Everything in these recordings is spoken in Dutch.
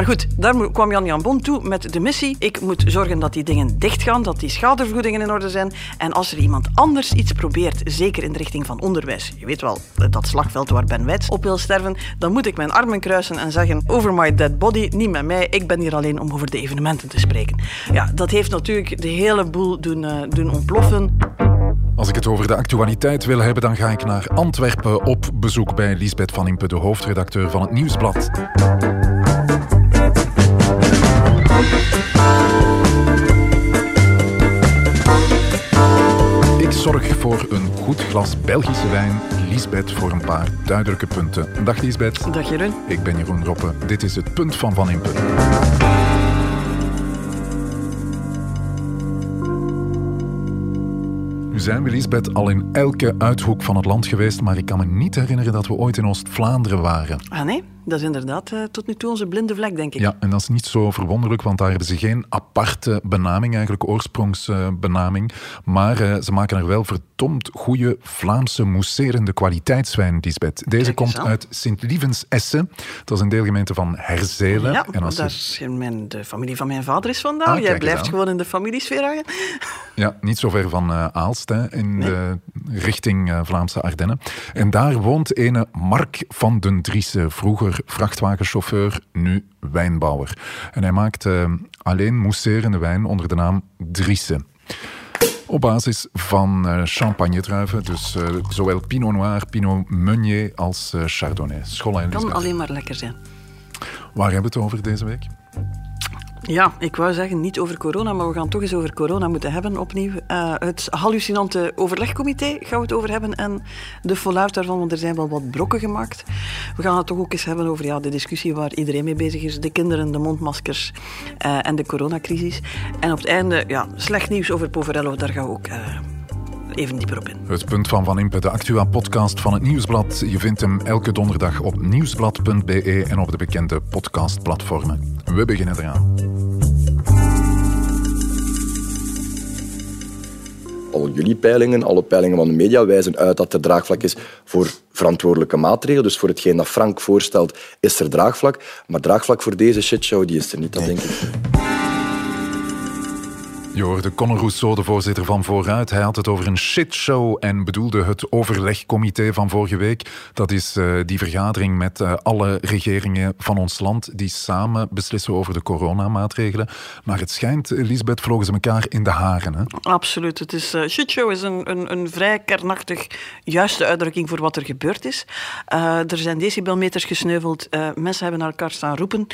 Maar goed, daar kwam Jan Jan Bon toe met de missie. Ik moet zorgen dat die dingen dichtgaan, dat die schadevergoedingen in orde zijn. En als er iemand anders iets probeert, zeker in de richting van onderwijs, je weet wel, dat slagveld waar Ben Wijts op wil sterven, dan moet ik mijn armen kruisen en zeggen over my dead body, niet met mij, ik ben hier alleen om over de evenementen te spreken. Ja, dat heeft natuurlijk de hele boel doen, uh, doen ontploffen. Als ik het over de actualiteit wil hebben, dan ga ik naar Antwerpen op bezoek bij Lisbeth van Impe, de hoofdredacteur van het Nieuwsblad. Ik zorg voor een goed glas Belgische wijn. Lisbeth voor een paar duidelijke punten. Dag Lisbeth. Dag Jeroen. Ik ben Jeroen Roppe. Dit is het punt van Van Impe. zijn we, Lisbeth, al in elke uithoek van het land geweest, maar ik kan me niet herinneren dat we ooit in Oost-Vlaanderen waren. Ah nee? Dat is inderdaad uh, tot nu toe onze blinde vlek, denk ik. Ja, en dat is niet zo verwonderlijk, want daar hebben ze geen aparte benaming, eigenlijk oorsprongsbenaming. maar uh, ze maken er wel verdomd goede Vlaamse mousserende kwaliteitswijn, Lisbeth. Deze komt uit Sint-Lievens-Essen. Dat is een deelgemeente van Herzelen. Ja, en als daar is mijn, de familie van mijn vader is vandaan. Ah, Jij blijft gewoon in de familiesfeer hangen. Ja, niet zo ver van uh, Aalst, hè, in de richting Vlaamse Ardennen. En daar woont ene Mark van den Driessen, vroeger vrachtwagenchauffeur, nu wijnbouwer. En hij maakt uh, alleen mousserende wijn onder de naam Driessen. Op basis van uh, champagne-druiven, dus uh, zowel Pinot Noir, Pinot Meunier als Chardonnay. School Kan alleen maar lekker zijn. Waar hebben we het over deze week? Ja, ik wou zeggen niet over corona, maar we gaan toch eens over corona moeten hebben opnieuw. Uh, het hallucinante overlegcomité gaan we het over hebben en de fallout daarvan, want er zijn wel wat brokken gemaakt. We gaan het toch ook eens hebben over ja, de discussie waar iedereen mee bezig is. De kinderen, de mondmaskers uh, en de coronacrisis. En op het einde, ja, slecht nieuws over Poverello, daar gaan we ook... Uh, even dieper op in. Het punt van Van Impe, de Actua-podcast van het Nieuwsblad. Je vindt hem elke donderdag op nieuwsblad.be en op de bekende podcastplatformen. We beginnen eraan. Al jullie peilingen, alle peilingen van de media wijzen uit dat er draagvlak is voor verantwoordelijke maatregelen. Dus voor hetgeen dat Frank voorstelt, is er draagvlak. Maar draagvlak voor deze shitshow, die is er niet, dat denk ik. Je hoorde Conor Rousseau, de voorzitter van Vooruit. Hij had het over een shitshow en bedoelde het overlegcomité van vorige week. Dat is uh, die vergadering met uh, alle regeringen van ons land die samen beslissen over de coronamaatregelen. Maar het schijnt, Lisbeth, vlogen ze elkaar in de haren. Hè? Absoluut. Het is, uh, shitshow is een, een, een, vrij kernachtig juiste uitdrukking voor wat er gebeurd is. er zijn decibelmeters gesneuveld. mensen hebben naar elkaar staan roepen.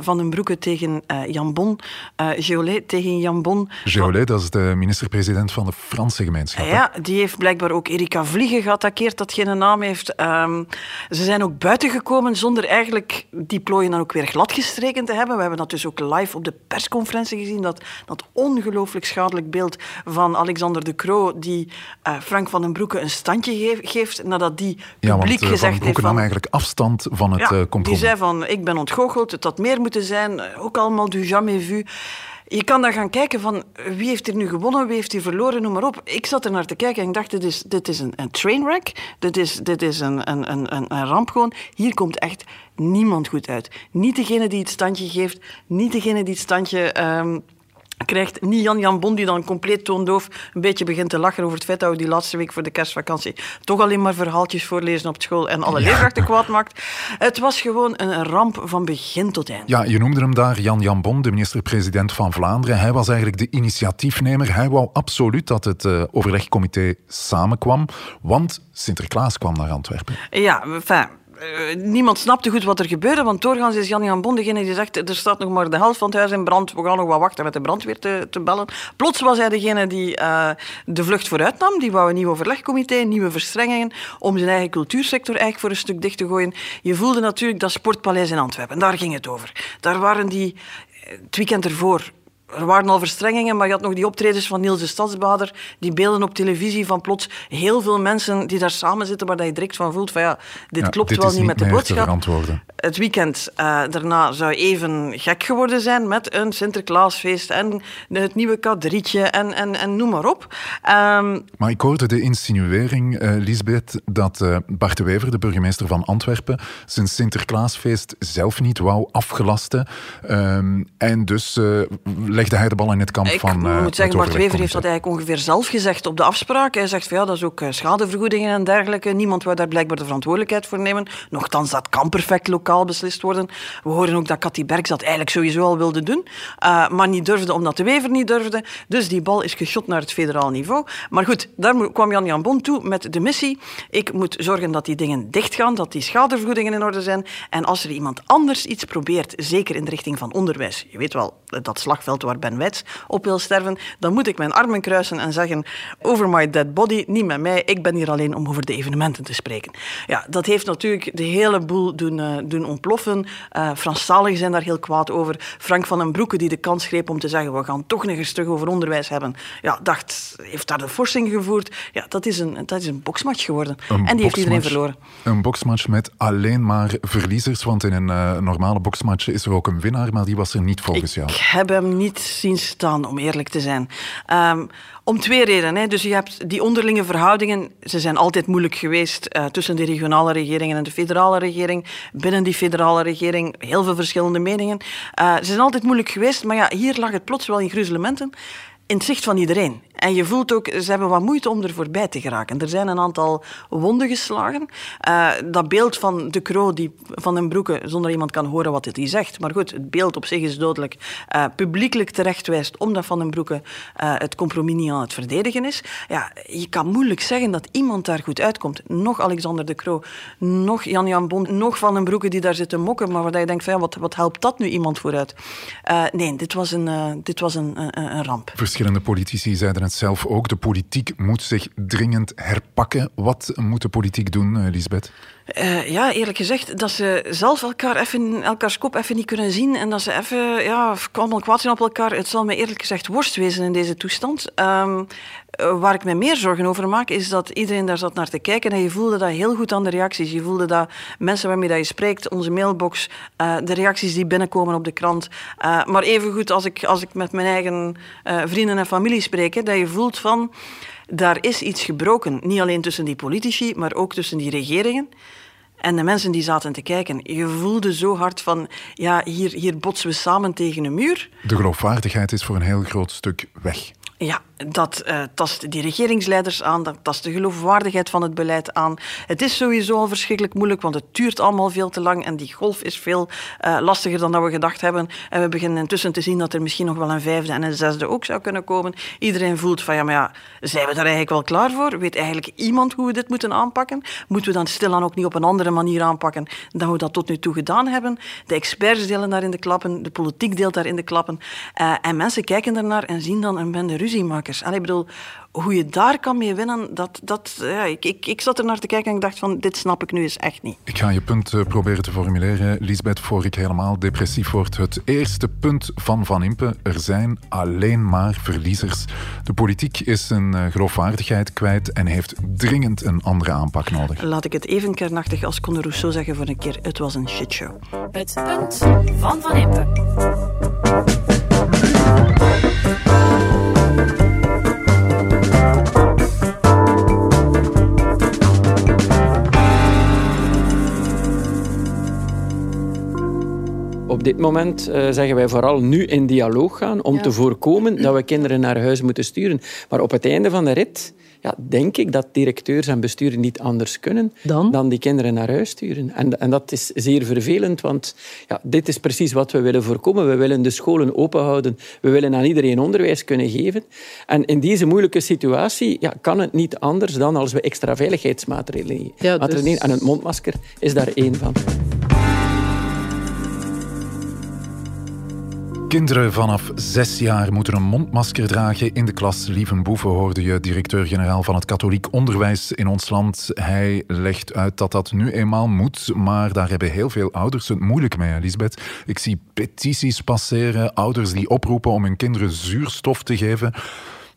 van den Broeke tegen Jan Bon. Geolet tegen Jan Bon. Geolet, dat is de minister-president van de Franse gemeenschap. Ja, die heeft blijkbaar ook Erika Vliegen geattaqueerd, dat geen naam heeft. Um, ze zijn ook buiten gekomen zonder eigenlijk die plooien dan ook weer gladgestreken te hebben. We hebben dat dus ook live op de persconferentie gezien, dat, dat ongelooflijk schadelijk beeld van Alexander de Croo, die uh, Frank van den Broeke een standje geef, geeft, nadat die publiek ja, want, uh, gezegd van heeft... Van nam eigenlijk afstand van het ja, uh, compromis. Die zei van, ik ben ontgoocheld, het had meer moeten zijn, ook allemaal du jamais vu. Je kan dan gaan kijken van wie heeft hier nu gewonnen, wie heeft hier verloren, noem maar op. Ik zat er naar te kijken en ik dacht, dit is, dit is een, een trainwreck, dit is, dit is een, een, een, een ramp gewoon. Hier komt echt niemand goed uit. Niet degene die het standje geeft, niet degene die het standje... Um, krijgt niet Jan Jan Bon, die dan compleet toondoof een beetje begint te lachen over het feit dat we die laatste week voor de kerstvakantie toch alleen maar verhaaltjes voorlezen op school en alle ja. leerkrachten kwaad maakt. Het was gewoon een ramp van begin tot eind. Ja, je noemde hem daar Jan Jan Bon, de minister-president van Vlaanderen. Hij was eigenlijk de initiatiefnemer. Hij wou absoluut dat het uh, overlegcomité samenkwam, want Sinterklaas kwam naar Antwerpen. Ja, enfin, uh, niemand snapte goed wat er gebeurde, want doorgaans is Jan Jan Bon degene die zegt er staat nog maar de helft van het huis in brand, we gaan nog wat wachten met de brandweer te, te bellen. Plots was hij degene die uh, de vlucht vooruit nam, die wou een nieuw overlegcomité, nieuwe verstrengingen, om zijn eigen cultuursector eigenlijk voor een stuk dicht te gooien. Je voelde natuurlijk dat Sportpaleis in Antwerpen, daar ging het over. Daar waren die het weekend ervoor er waren al verstrengingen, maar je had nog die optredens van Niels de Stadsbader, die beelden op televisie van plots heel veel mensen die daar samen zitten, waar je direct van voelt van ja, dit Ja, klopt dit wel niet met de boodschap. Het weekend eh, daarna zou even gek geworden zijn met een Sinterklaasfeest en het nieuwe kadrietje en, en, en noem maar op. Ehm, Maar ik hoorde de insinuering, eh Lisbeth, dat eh, Bart de Wever, de burgemeester van Antwerpen, zijn Sinterklaasfeest zelf niet wou afgelasten. Ehm, en dus eh, legde hij de bal in het kamp Ik van. eh, moet zeggen, het Bart Wever heeft dat eigenlijk ongeveer zelf gezegd op de afspraak. Hij zegt van ja, dat is ook eh, schadevergoedingen en dergelijke. Niemand wil daar blijkbaar de verantwoordelijkheid voor nemen. Nochtans, dat kan perfect lokaal beslist worden. We horen ook dat Cathy Berks dat eigenlijk sowieso al wilde doen, eh, maar niet durfde omdat de Wever niet durfde. Dus die bal is geschot naar het federaal niveau. Maar goed, daar kwam Jan Jan Bon toe met de missie. Ik moet zorgen dat die dingen dichtgaan, dat die schadevergoedingen in orde zijn. En als er iemand anders iets probeert, zeker in de richting van onderwijs, je weet wel, dat slagveld waar Ben Wijts op wil sterven, dan moet ik mijn armen kruisen en zeggen, over my dead body, niet met mij, ik ben hier alleen om over de evenementen te spreken. Ja, dat heeft natuurlijk de hele boel doen, eh, doen ontploffen. Eh Franstaligen zijn daar heel kwaad over. Frank van den Broeke die de kans greep om te zeggen, we gaan toch nog eens terug over onderwijs hebben. Ja, dacht, heeft daar de forsing gevoerd. Ja, dat is een, dat is een boksmatch geworden. Een en die heeft iedereen verloren. Een boksmatch met alleen maar verliezers, want in een eh, normale boksmatch is er ook een winnaar, maar die was er niet volgens jou. Ik heb hem niet zien staan, om eerlijk te zijn. Ehm, om twee redenen. Hè. Dus je hebt die onderlinge verhoudingen, ze zijn altijd moeilijk geweest eh, tussen de regionale regeringen en de federale regering. Binnen die federale regering heel veel verschillende meningen. Eh, ze zijn altijd moeilijk geweest, maar ja, hier lag het plots wel in gruzelementen. In het zicht van iedereen. En je voelt ook, ze hebben wat moeite om er voorbij te geraken. Er zijn een aantal wonden geslagen. Eh, dat beeld van de Croo die van den Broeke, zonder iemand kan horen wat hij zegt. Maar goed, het beeld op zich is dodelijk. eh publiekelijk terechtwijst omdat Van den Broeke eh, het compromis niet aan het verdedigen is. Ja, je kan moeilijk zeggen dat iemand daar goed uitkomt. Nog Alexander de Croo, nog Jan-Jan Bon, nog Van den Broeke die daar zitten mokken. Maar waar je denkt, van, wat, wat helpt dat nu iemand vooruit? Nee, dit was een, dit was een, een, een ramp. Verschillende politici zeiden het zelf ook. De politiek moet zich dringend herpakken. Wat moet de politiek doen, eh, Lisbeth? Eh, ja, eerlijk gezegd, dat ze zelf elkaar even, elkaars kop even niet kunnen zien en dat ze even ja, allemaal kwaad zijn op elkaar. Het zal me eerlijk gezegd worst wezen in deze toestand. Ehm, eh, waar ik me meer zorgen over maak, is dat iedereen daar zat naar te kijken en je voelde dat heel goed aan de reacties. Je voelde dat mensen waarmee je spreekt, onze mailbox, eh, de reacties die binnenkomen op de krant. Eh, maar evengoed als ik, als ik met mijn eigen eh, vrienden en familie spreek, hè, dat je voelt van... Daar is iets gebroken. Niet alleen tussen die politici, maar ook tussen die regeringen. En de mensen die zaten te kijken, je voelde zo hard van, ja, hier, hier botsen we samen tegen een muur. De geloofwaardigheid is voor een heel groot stuk weg. Ja, dat eh, tast die regeringsleiders aan, dat tast de geloofwaardigheid van het beleid aan. Het is sowieso al verschrikkelijk moeilijk, want het duurt allemaal veel te lang en die golf is veel eh, lastiger dan dat we gedacht hebben. En we beginnen intussen te zien dat er misschien nog wel een vijfde en een zesde ook zou kunnen komen. Iedereen voelt van, ja, maar ja, zijn we daar eigenlijk wel klaar voor? Weet eigenlijk iemand hoe we dit moeten aanpakken? Moeten we dan stilaan ook niet op een andere manier aanpakken dan we dat tot nu toe gedaan hebben? De experts delen daar in de klappen, de politiek deelt daar in de klappen. Eh, en mensen kijken ernaar en zien dan een bende ruziemakers. Allee, ik bedoel, hoe je daar kan mee winnen, dat, dat, ja, ik, ik, ik zat er naar te kijken en ik dacht van, dit snap ik nu eens echt niet. Ik ga je punt eh, proberen te formuleren, Lisbeth, voor ik helemaal depressief word. Het eerste punt van Van Impe, er zijn alleen maar verliezers. De politiek is een eh, geloofwaardigheid kwijt en heeft dringend een andere aanpak nodig. Laat ik het even kernachtig als Conde Rousseau zeggen voor een keer, het was een shitshow. Het punt van Van Impe. Op dit moment uh, zeggen wij vooral nu in dialoog gaan om Ja. te voorkomen dat we kinderen naar huis moeten sturen. Maar op het einde van de rit ja, denk ik dat directeurs en besturen niet anders kunnen Dan? die kinderen naar huis sturen. En, en dat is zeer vervelend, want ja, dit is precies wat we willen voorkomen. We willen de scholen open houden. We willen aan iedereen onderwijs kunnen geven. En in deze moeilijke situatie ja, kan het niet anders dan als we extra veiligheidsmaatregelen Ja, dus- nemen. En het mondmasker is daar één van. Kinderen vanaf zes jaar moeten een mondmasker dragen in de klas. Lieven Boeven hoorde je, directeur-generaal van het katholiek onderwijs in ons land. Hij legt uit dat dat nu eenmaal moet, maar daar hebben heel veel ouders het moeilijk mee, Elisabeth. Ik zie petities passeren, ouders die oproepen om hun kinderen zuurstof te geven.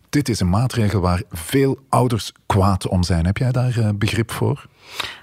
Dit is een maatregel waar veel ouders kwaad om zijn. Heb jij daar eh, begrip voor?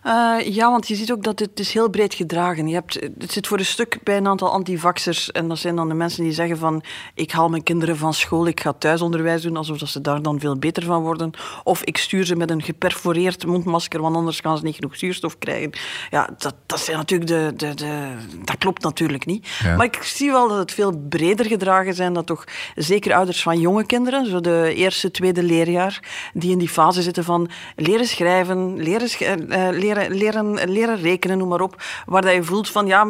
Uh, ja, want je ziet ook dat het is heel breed gedragen. Je hebt, het zit voor een stuk bij een aantal antivaxers. En dat zijn dan de mensen die zeggen van... ik haal mijn kinderen van school, ik ga thuisonderwijs doen... alsof ze daar dan veel beter van worden. Of ik stuur ze met een geperforeerd mondmasker... want anders gaan ze niet genoeg zuurstof krijgen. Ja, dat, dat, zijn natuurlijk de, de, de, dat klopt natuurlijk niet. Maar ik zie wel dat het veel breder gedragen zijn... dat toch zeker ouders van jonge kinderen... zo de eerste, tweede leerjaar... die in die fase zitten van leren schrijven, leren, uh, leren, leren, leren rekenen, noem maar op. Waar dat je voelt van ja,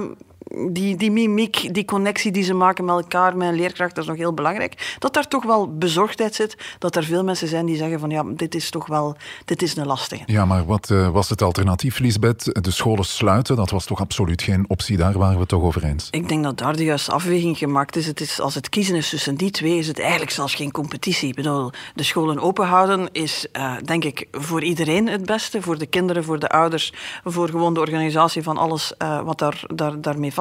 die, die mimiek, die connectie die ze maken met elkaar, met een leerkracht, dat is nog heel belangrijk. Dat daar toch wel bezorgdheid zit. Dat er veel mensen zijn die zeggen van ja, dit is toch wel, dit is een lastige. Ja, maar wat uh, was het alternatief, Lisbeth? De scholen sluiten, dat was toch absoluut geen optie. Daar waren we het toch over eens? Ik denk dat daar de juiste afweging gemaakt is. Het is als het kiezen is tussen die twee, is het eigenlijk zelfs geen competitie. Ik bedoel, de scholen open houden is, uh, denk ik, voor iedereen het beste. Voor de kinderen, voor de ouders, voor gewoon de organisatie van alles uh, wat daar, daar, daarmee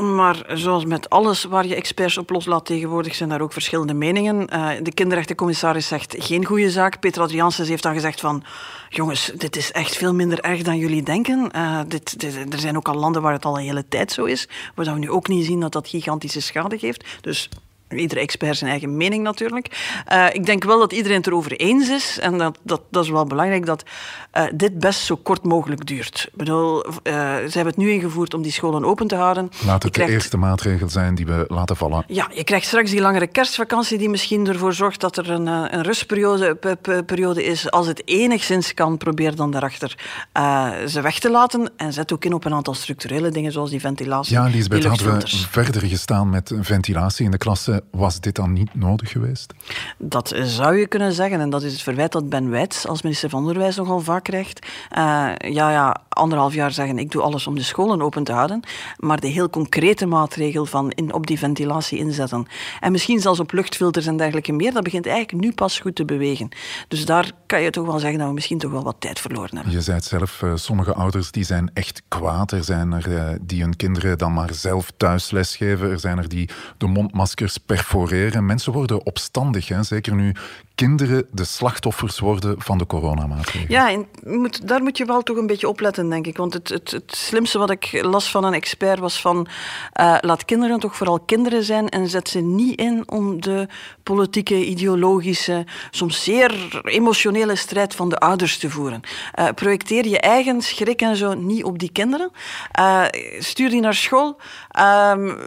Maar zoals met alles waar je experts op loslaat tegenwoordig, zijn daar ook verschillende meningen. Uh, de kinderrechtencommissaris zegt geen goede zaak. Peter Adriaansens heeft dan gezegd van... Jongens, dit is echt veel minder erg dan jullie denken. Dit, dit, er zijn ook al landen waar het al een hele tijd zo is. Waar we nu ook niet zien dat dat gigantische schade geeft. Dus Iedere expert zijn eigen mening natuurlijk. Uh, ik denk wel dat iedereen het erover eens is. En dat, dat, dat is wel belangrijk dat uh, dit best zo kort mogelijk duurt. Ik bedoel, uh, ze hebben het nu ingevoerd om die scholen open te houden. Laat het krijgt... de eerste maatregel zijn die we laten vallen. Ja, je krijgt straks die langere kerstvakantie die misschien ervoor zorgt dat er een, een rustperiode periode is. Als het enigszins kan, probeer dan daarachter ze weg te laten. En zet ook in op een aantal structurele dingen zoals die ventilatie. Ja, Lisbeth, hadden we verder gestaan met ventilatie in de klasse was dit dan niet nodig geweest? Dat zou je kunnen zeggen. En dat is het verwijt dat Ben Wijts als minister van Onderwijs nogal vaak krijgt. Uh, ja, ja, anderhalf jaar zeggen ik doe alles om de scholen open te houden. Maar de heel concrete maatregel van in, op die ventilatie inzetten. En misschien zelfs op luchtfilters en dergelijke meer. Dat begint eigenlijk nu pas goed te bewegen. Dus daar kan je toch wel zeggen dat we misschien toch wel wat tijd verloren hebben. Je zei het zelf, uh, sommige ouders die zijn echt kwaad. Er zijn er uh, die hun kinderen dan maar zelf thuis lesgeven. Er zijn er die de mondmaskers perforeren. Mensen worden opstandig, hè? zeker nu kinderen de slachtoffers worden van de coronamaatregelen. Ja, en moet, daar moet je wel toch een beetje opletten, denk ik. Want het, het, het slimste wat ik las van een expert was van... Uh, laat kinderen toch vooral kinderen zijn en zet ze niet in om de politieke, ideologische, soms zeer emotionele strijd van de ouders te voeren. Uh, projecteer je eigen schrik en zo niet op die kinderen. Uh, stuur die naar school.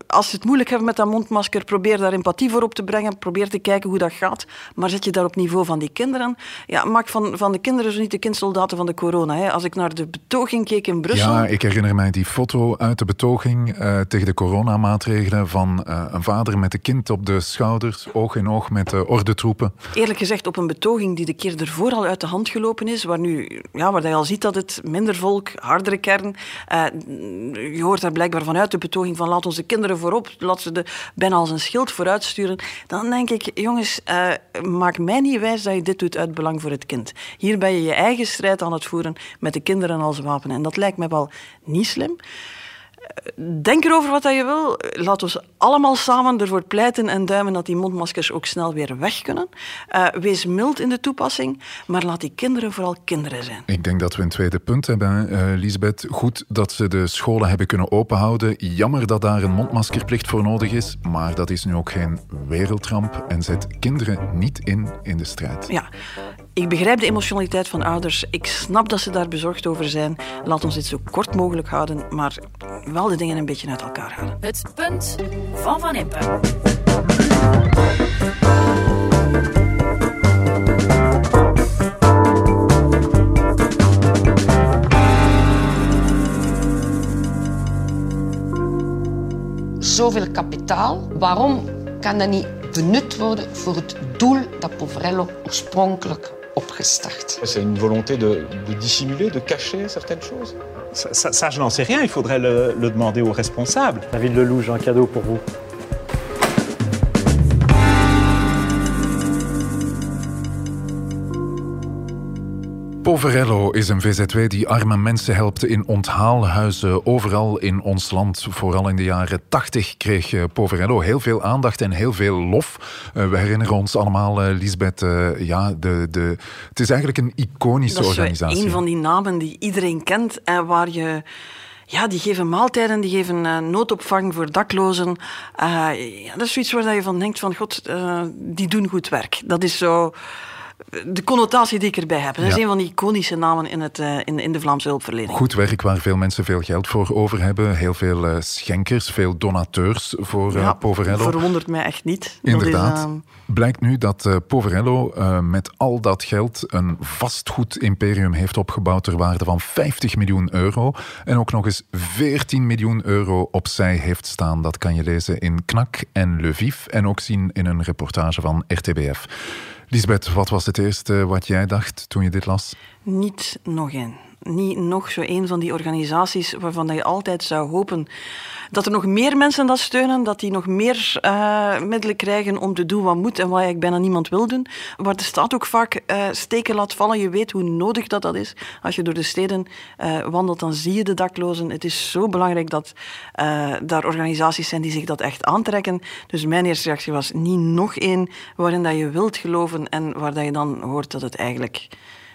als ze het moeilijk hebben met dat mondmasker, probeer daar empathie voor op te brengen. Probeer te kijken hoe dat gaat. Maar zet je daar op niveau van die kinderen. Ja, maak van, van de kinderen zo niet de kindsoldaten van de corona. Hè. Als ik naar de betoging keek in Brussel... Ja, ik herinner mij die foto uit de betoging uh, tegen de coronamaatregelen van uh, een vader met een kind op de schouders, oog in oog met de ordentroepen. Eerlijk gezegd, op een betoging die de keer ervoor al uit de hand gelopen is, waar, nu, ja, waar je al ziet dat het minder volk, hardere kern... Uh, je hoort daar blijkbaar vanuit de betoging van laat onze kinderen voorop, laat ze de, bijna als een schild vooruit sturen. Dan denk ik, jongens, maak mij niet wijs dat je dit doet uit belang voor het kind. Hier ben je je eigen strijd aan het voeren met de kinderen als wapen. En dat lijkt me wel niet slim. Denk erover wat je wil. Laat ons allemaal samen ervoor pleiten en duimen dat die mondmaskers ook snel weer weg kunnen. Uh, wees mild in de toepassing, maar laat die kinderen vooral kinderen zijn. Ik denk dat we een tweede punt hebben, uh, Lisbeth. Goed dat ze de scholen hebben kunnen openhouden. Jammer dat daar een mondmaskerplicht voor nodig is, maar dat is nu ook geen wereldramp en zet kinderen niet in in de strijd. Ja, ik begrijp de emotionaliteit van ouders. Ik snap dat ze daar bezorgd over zijn. Laat ons dit zo kort mogelijk houden, maar wel de dingen een beetje uit elkaar halen. Het punt van Van Impe. Zoveel kapitaal, waarom kan dat niet benut worden voor het doel dat Poverello oorspronkelijk opgestart. C'est une volonté de, de, dissimuler, de cacher certaines choses? Ça, ça, ça je n'en sais rien, il faudrait le, le, demander aux responsables. David Lelouch, un cadeau pour vous. Poverello is een VZW die arme mensen helpt in onthaalhuizen overal in ons land. Vooral in de jaren 80 kreeg eh, Poverello heel veel aandacht en heel veel lof. Uh, we herinneren ons allemaal, uh, Lisbeth, uh, ja, de, de, het is eigenlijk een iconische dat organisatie. Een van die namen die iedereen kent en waar je... Ja, die geven maaltijden, die geven uh, noodopvang voor daklozen. Uh, ja, dat is zoiets waar je van denkt van, god, uh, die doen goed werk. Dat is zo de connotatie die ik erbij heb. Dat is Ja. een van die iconische namen in, het, uh, in, in de Vlaamse hulpverlening. Goed werk waar veel mensen veel geld voor over hebben. Heel veel uh, schenkers, veel donateurs voor uh, Ja, Poverello. verwondert mij echt niet. Dat Inderdaad. is, Blijkt nu dat Poverello met al dat geld een vastgoedimperium heeft opgebouwd ter waarde van 50 miljoen euro. En ook nog eens 14 miljoen euro opzij heeft staan. Dat kan je lezen in Knak en Lviv en ook zien in een reportage van RTBF. Lisbeth, wat was het eerste wat jij dacht toen je dit las? Niet nog één. Niet nog zo een van die organisaties waarvan je altijd zou hopen dat er nog meer mensen dat steunen, dat die nog meer uh, middelen krijgen om te doen wat moet en wat eigenlijk bijna niemand wil doen. Waar de staat ook vaak uh, steken laat vallen. Je weet hoe nodig dat, dat is. Als je door de steden uh, wandelt, dan zie je de daklozen. Het is zo belangrijk dat daar organisaties zijn die zich dat echt aantrekken. Dus mijn eerste reactie was niet nog één waarin dat je wilt geloven en waar dat je dan hoort dat het eigenlijk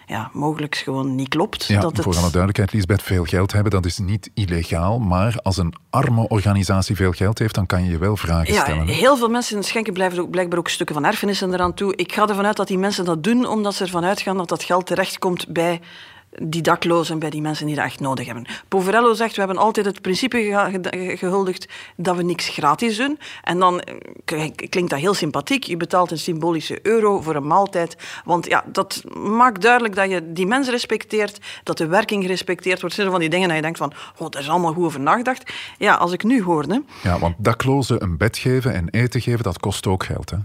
ja, mogelijk gewoon niet klopt. Ja, dat het... voor alle duidelijkheid, Lisbeth, veel geld hebben, dat is niet illegaal. Maar als een arme organisatie veel geld heeft, dan kan je je wel vragen ja, stellen. Heel veel mensen schenken blijven ook, blijkbaar ook stukken van erfenissen eraan toe. Ik ga ervan uit dat die mensen dat doen, omdat ze ervan uitgaan dat dat geld terechtkomt bij die daklozen, bij die mensen die dat echt nodig hebben. Poverello zegt, we hebben altijd het principe ge gehuldigd dat we niks gratis doen. En dan eh, klinkt dat heel sympathiek. Je betaalt een symbolische euro voor een maaltijd. Want ja, dat maakt duidelijk dat je die mensen respecteert, dat de werking gerespecteerd wordt. Dat zijn van die dingen dat je denkt van, oh, daar is allemaal goed over nagedacht. Ja, als ik nu hoorde... Ja, want daklozen een bed geven en eten geven, dat kost ook geld, hè?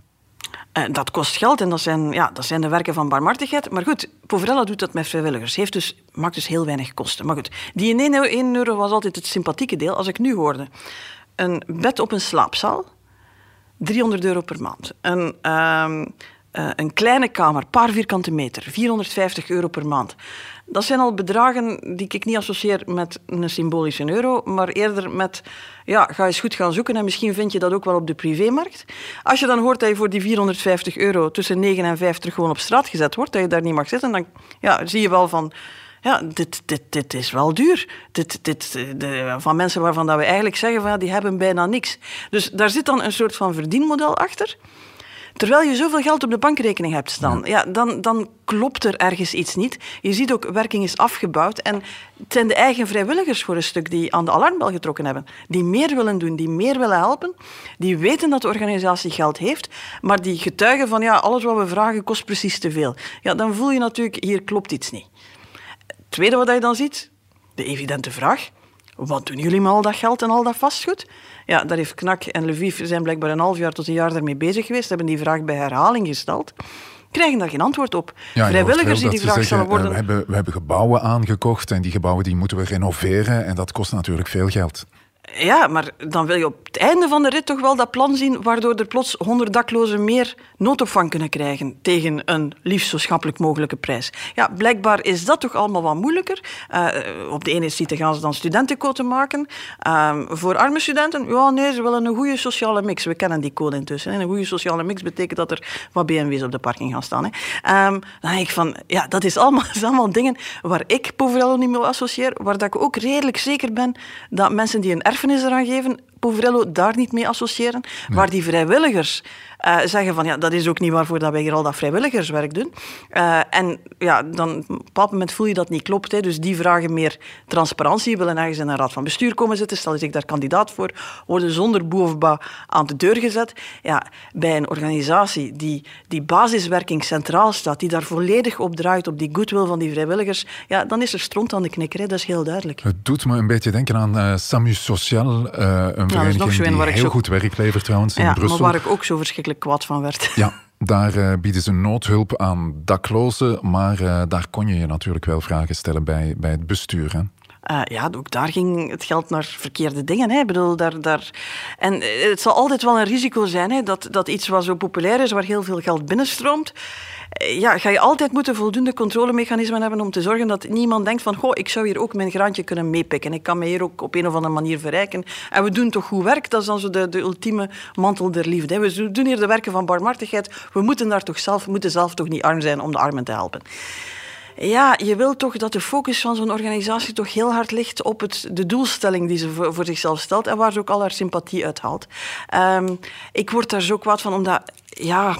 Uh, dat kost geld en dat zijn, ja, dat zijn de werken van barmhartigheid. Maar goed, Poverella doet dat met vrijwilligers. Heeft dus, maakt dus heel weinig kosten. Maar goed, die 1 euro was altijd het sympathieke deel. Als ik nu hoorde, een bed op een slaapzaal, 300 euro per maand. Een, uh, uh, een kleine kamer, paar vierkante meter, 450 euro per maand. Dat zijn al bedragen die ik niet associeer met een symbolische euro, maar eerder met, ja, ga eens goed gaan zoeken en misschien vind je dat ook wel op de privémarkt. Als je dan hoort dat je voor die 450 euro tussen 9 en 50 gewoon op straat gezet wordt, dat je daar niet mag zitten, dan ja, zie je wel van, ja, dit, dit, dit is wel duur. Dit, dit, de, van mensen waarvan dat we eigenlijk zeggen, van, ja, die hebben bijna niks. Dus daar zit dan een soort van verdienmodel achter. Terwijl je zoveel geld op de bankrekening hebt staan, ja. ja, dan, dan klopt er ergens iets niet. Je ziet ook, werking is afgebouwd. En het zijn de eigen vrijwilligers voor een stuk die aan de alarmbel getrokken hebben. Die meer willen doen, die meer willen helpen. Die weten dat de organisatie geld heeft, maar die getuigen van ja, alles wat we vragen kost precies te veel. Ja, dan voel je natuurlijk, hier klopt iets niet. Het tweede wat je dan ziet, de evidente vraag. Wat doen jullie met al dat geld en al dat vastgoed? Ja, daar heeft Knak en Lviv zijn blijkbaar een half jaar tot een jaar daarmee bezig geweest, hebben die vraag bij herhaling gesteld, krijgen daar geen antwoord op. Ja, Vrijwilligers die die vraag stellen worden... Uh, we, hebben, we hebben gebouwen aangekocht en die gebouwen die moeten we renoveren en dat kost natuurlijk veel geld. Ja, maar dan wil je op einde van de rit toch wel dat plan zien waardoor er plots honderd daklozen meer noodopvang kunnen krijgen tegen een liefst zo schappelijk mogelijke prijs. Ja, blijkbaar is dat toch allemaal wat moeilijker. Uh, op de ene site gaan ze dan studentenquoten maken. Uh, voor arme studenten, ja nee, ze willen een goede sociale mix. We kennen die code intussen. Een goede sociale mix betekent dat er wat BMW's op de parking gaan staan. Hè. Um, dan denk ik van, ja, dat is allemaal, allemaal dingen waar ik Poverello niet mee associeer, waar dat ik ook redelijk zeker ben dat mensen die een erfenis eraan geven, Poverello daar niet mee associëren. Nee. Waar die vrijwilligers uh, zeggen van ja, dat is ook niet waarvoor dat wij hier al dat vrijwilligerswerk doen. Uh, en ja, dan op een bepaald moment voel je dat niet klopt. Hè. Dus die vragen meer transparantie, willen ergens in een raad van bestuur komen zitten, stellen zich daar kandidaat voor, worden zonder bovenba aan de deur gezet. Ja, bij een organisatie die die basiswerking centraal staat, die daar volledig op draait, op die goodwill van die vrijwilligers, ja, dan is er stront aan de knikker. Hè. Dat is heel duidelijk. Het doet me een beetje denken aan uh, Samu Social, een vereniging ja, die heel zo... goed werk levert trouwens in ja, Brussel. Maar waar ik ook zo verschrikkelijk kwaad van werd. Ja, daar uh, bieden ze noodhulp aan daklozen, maar uh, daar kon je je natuurlijk wel vragen stellen bij, bij het bestuur. Hè? Eh, ja, ook daar ging het geld naar verkeerde dingen. Hè. Ik bedoel, daar, daar... En eh, het zal altijd wel een risico zijn hè, dat, dat iets wat zo populair is, waar heel veel geld binnenstroomt, eh, ja, ga je altijd moeten voldoende controlemechanismen hebben om te zorgen dat niemand denkt van goh, ik zou hier ook mijn graantje kunnen meepikken. Ik kan me hier ook op een of andere manier verrijken. En we doen toch goed werk. Dat is dan zo de, de ultieme mantel der liefde. We doen hier de werken van barmhartigheid. We moeten daar toch zelf, moeten zelf toch niet arm zijn om de armen te helpen. Ja, je wil toch dat de focus van zo'n organisatie toch heel hard ligt op het, de doelstelling die ze voor, zichzelf stelt en waar ze ook al haar sympathie uit haalt. Ehm, ik word daar zo kwaad van, omdat, ja,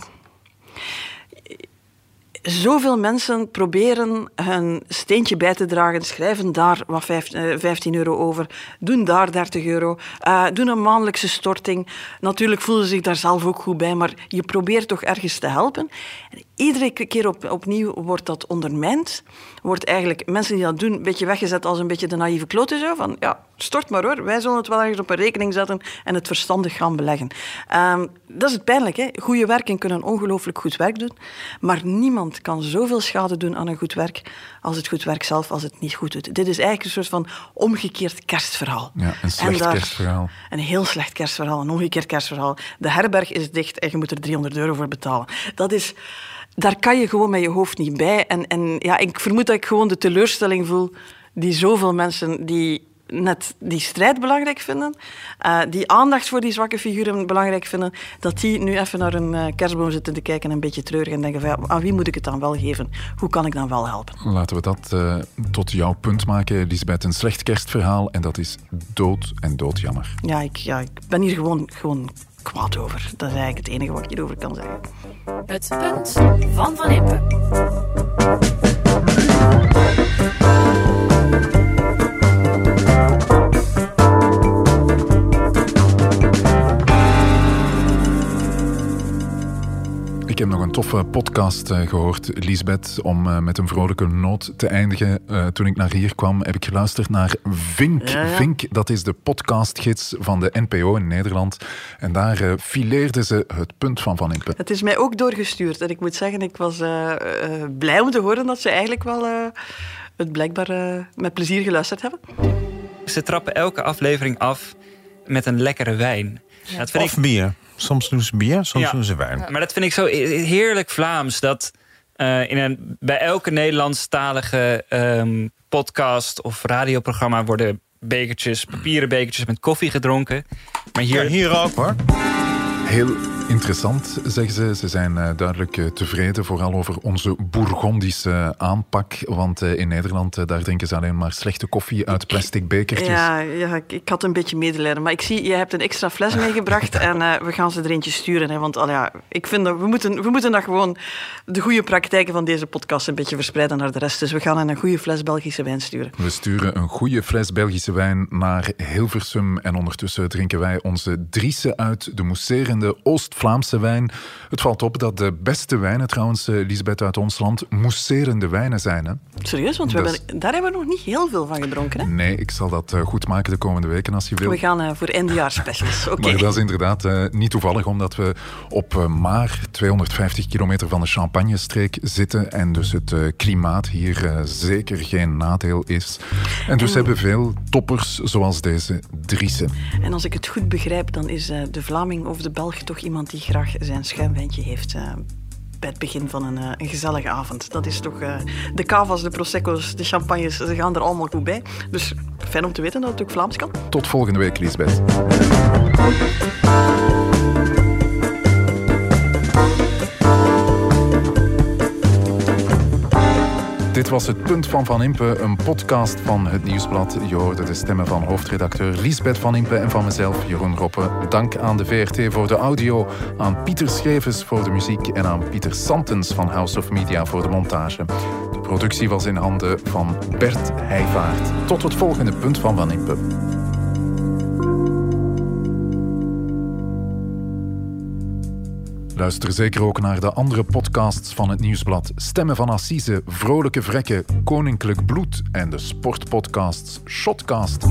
zoveel mensen proberen hun steentje bij te dragen, schrijven daar wat vijf- eh, 15 euro over, doen daar 30 euro, eh, doen een maandelijkse storting. Natuurlijk voelen ze zich daar zelf ook goed bij, maar je probeert toch ergens te helpen. En iedere keer op, opnieuw wordt dat ondermijnd. Wordt eigenlijk mensen die dat doen een beetje weggezet als een beetje de naïeve kloten. Zo, van ja, stort maar hoor, wij zullen het wel ergens op een rekening zetten en het verstandig gaan beleggen. Ehm, dat is het pijnlijk. Hè? Goede werken kunnen ongelooflijk goed werk doen, maar niemand kan zoveel schade doen aan een goed werk als het goed werk zelf, als het niet goed doet. Dit is eigenlijk een soort van omgekeerd kerstverhaal. Ja, een slecht daar- kerstverhaal. Een heel slecht kerstverhaal, een omgekeerd kerstverhaal. De herberg is dicht en je moet er 300 euro voor betalen. Dat is... Daar kan je gewoon met je hoofd niet bij. En, en ja, ik vermoed dat ik gewoon de teleurstelling voel die zoveel mensen die net die strijd belangrijk vinden, eh, die aandacht voor die zwakke figuren belangrijk vinden, dat die nu even naar een eh, kerstboom zitten te kijken en een beetje treurig en denken van, ja, aan wie moet ik het dan wel geven? Hoe kan ik dan wel helpen? Laten we dat eh, tot jouw punt maken, Lisbeth. Een slecht kerstverhaal en dat is dood en doodjammer. Ja, ik, ja, ik ben hier gewoon, gewoon kwaad over. Dat is eigenlijk het enige wat ik hierover kan zeggen. Het punt van Van Impe. Ik heb nog een toffe podcast eh, gehoord, Lisbeth, om eh, met een vrolijke noot te eindigen. Eh, toen ik naar hier kwam, heb ik geluisterd naar Vink. Ja, ja. Vink, dat is de podcastgids van de NPO in Nederland. En daar eh, fileerden ze het punt van Van Impe. Het is mij ook doorgestuurd. En ik moet zeggen, ik was blij om te horen dat ze eigenlijk wel eh, het blijkbaar met plezier geluisterd hebben. Ze trappen elke aflevering af met een lekkere wijn. Dat vind Of ik, bier. Soms doen ze bier, soms Ja. doen ze wijn. maar dat vind ik zo heerlijk Vlaams. Dat eh, in een, bij elke Nederlandstalige ehm, podcast of radioprogramma worden bekertjes, papieren bekertjes met koffie gedronken. Maar hier, Ja, hier ook hoor. Heel interessant, zeggen ze. Ze zijn eh, duidelijk eh, tevreden, vooral over onze Bourgondische aanpak. Want eh, in Nederland, daar drinken ze alleen maar slechte koffie uit plastic bekertjes. Ja, ja ik, had een beetje medelijden. Maar ik zie, je hebt een extra fles meegebracht en we gaan ze er eentje sturen. Hè, want al ja, ik vind dat we moeten, we moeten dat gewoon de goede praktijken van deze podcast een beetje verspreiden naar de rest. Dus we gaan een goede fles Belgische wijn sturen. We sturen een goede fles Belgische wijn naar Hilversum. En ondertussen drinken wij onze Driese uit, de mousserende Oost-Vlaamse wijn. Het valt op dat de beste wijnen trouwens, eh, Lisbeth, uit ons land, mousserende wijnen zijn. Hè? Serieus, want we hebben, daar hebben we nog niet heel veel van gedronken. Hè? Nee, ik zal dat eh, goed maken de komende weken als je wil. We gaan eh, voor eindjaarspecials. Oké. Maar dat is inderdaad niet toevallig, omdat we op maar 250 kilometer van de Champagne-streek zitten en dus het klimaat hier zeker geen nadeel is. En dus hebben veel toppers zoals deze Driese. En als ik het goed begrijp, dan is de Vlaming of de Belg toch iemand die graag zijn schuimwijntje heeft. eh, bij het begin van een, eh, een gezellige avond. Dat is toch... eh, de cava's, de prosecco's, de champagnes, ze gaan er allemaal goed bij. Dus fijn om te weten dat het ook Vlaams kan. Tot volgende week, Lisbeth. Dit was het Punt van Van Impe, een podcast van het Nieuwsblad. Je hoorde de stemmen van hoofdredacteur Lisbeth Van Impe en van mezelf, Jeroen Roppe. Dank aan de VRT voor de audio, aan Pieter Schevers voor de muziek en aan Pieter Santens van House of Media voor de montage. De productie was in handen van Bert Heijvaart. Tot het volgende Punt van Van Impe. Luister zeker ook naar de andere podcasts van het Nieuwsblad. Stemmen van Assise, Vrolijke Vrekken, Koninklijk Bloed en de sportpodcasts Shotcast.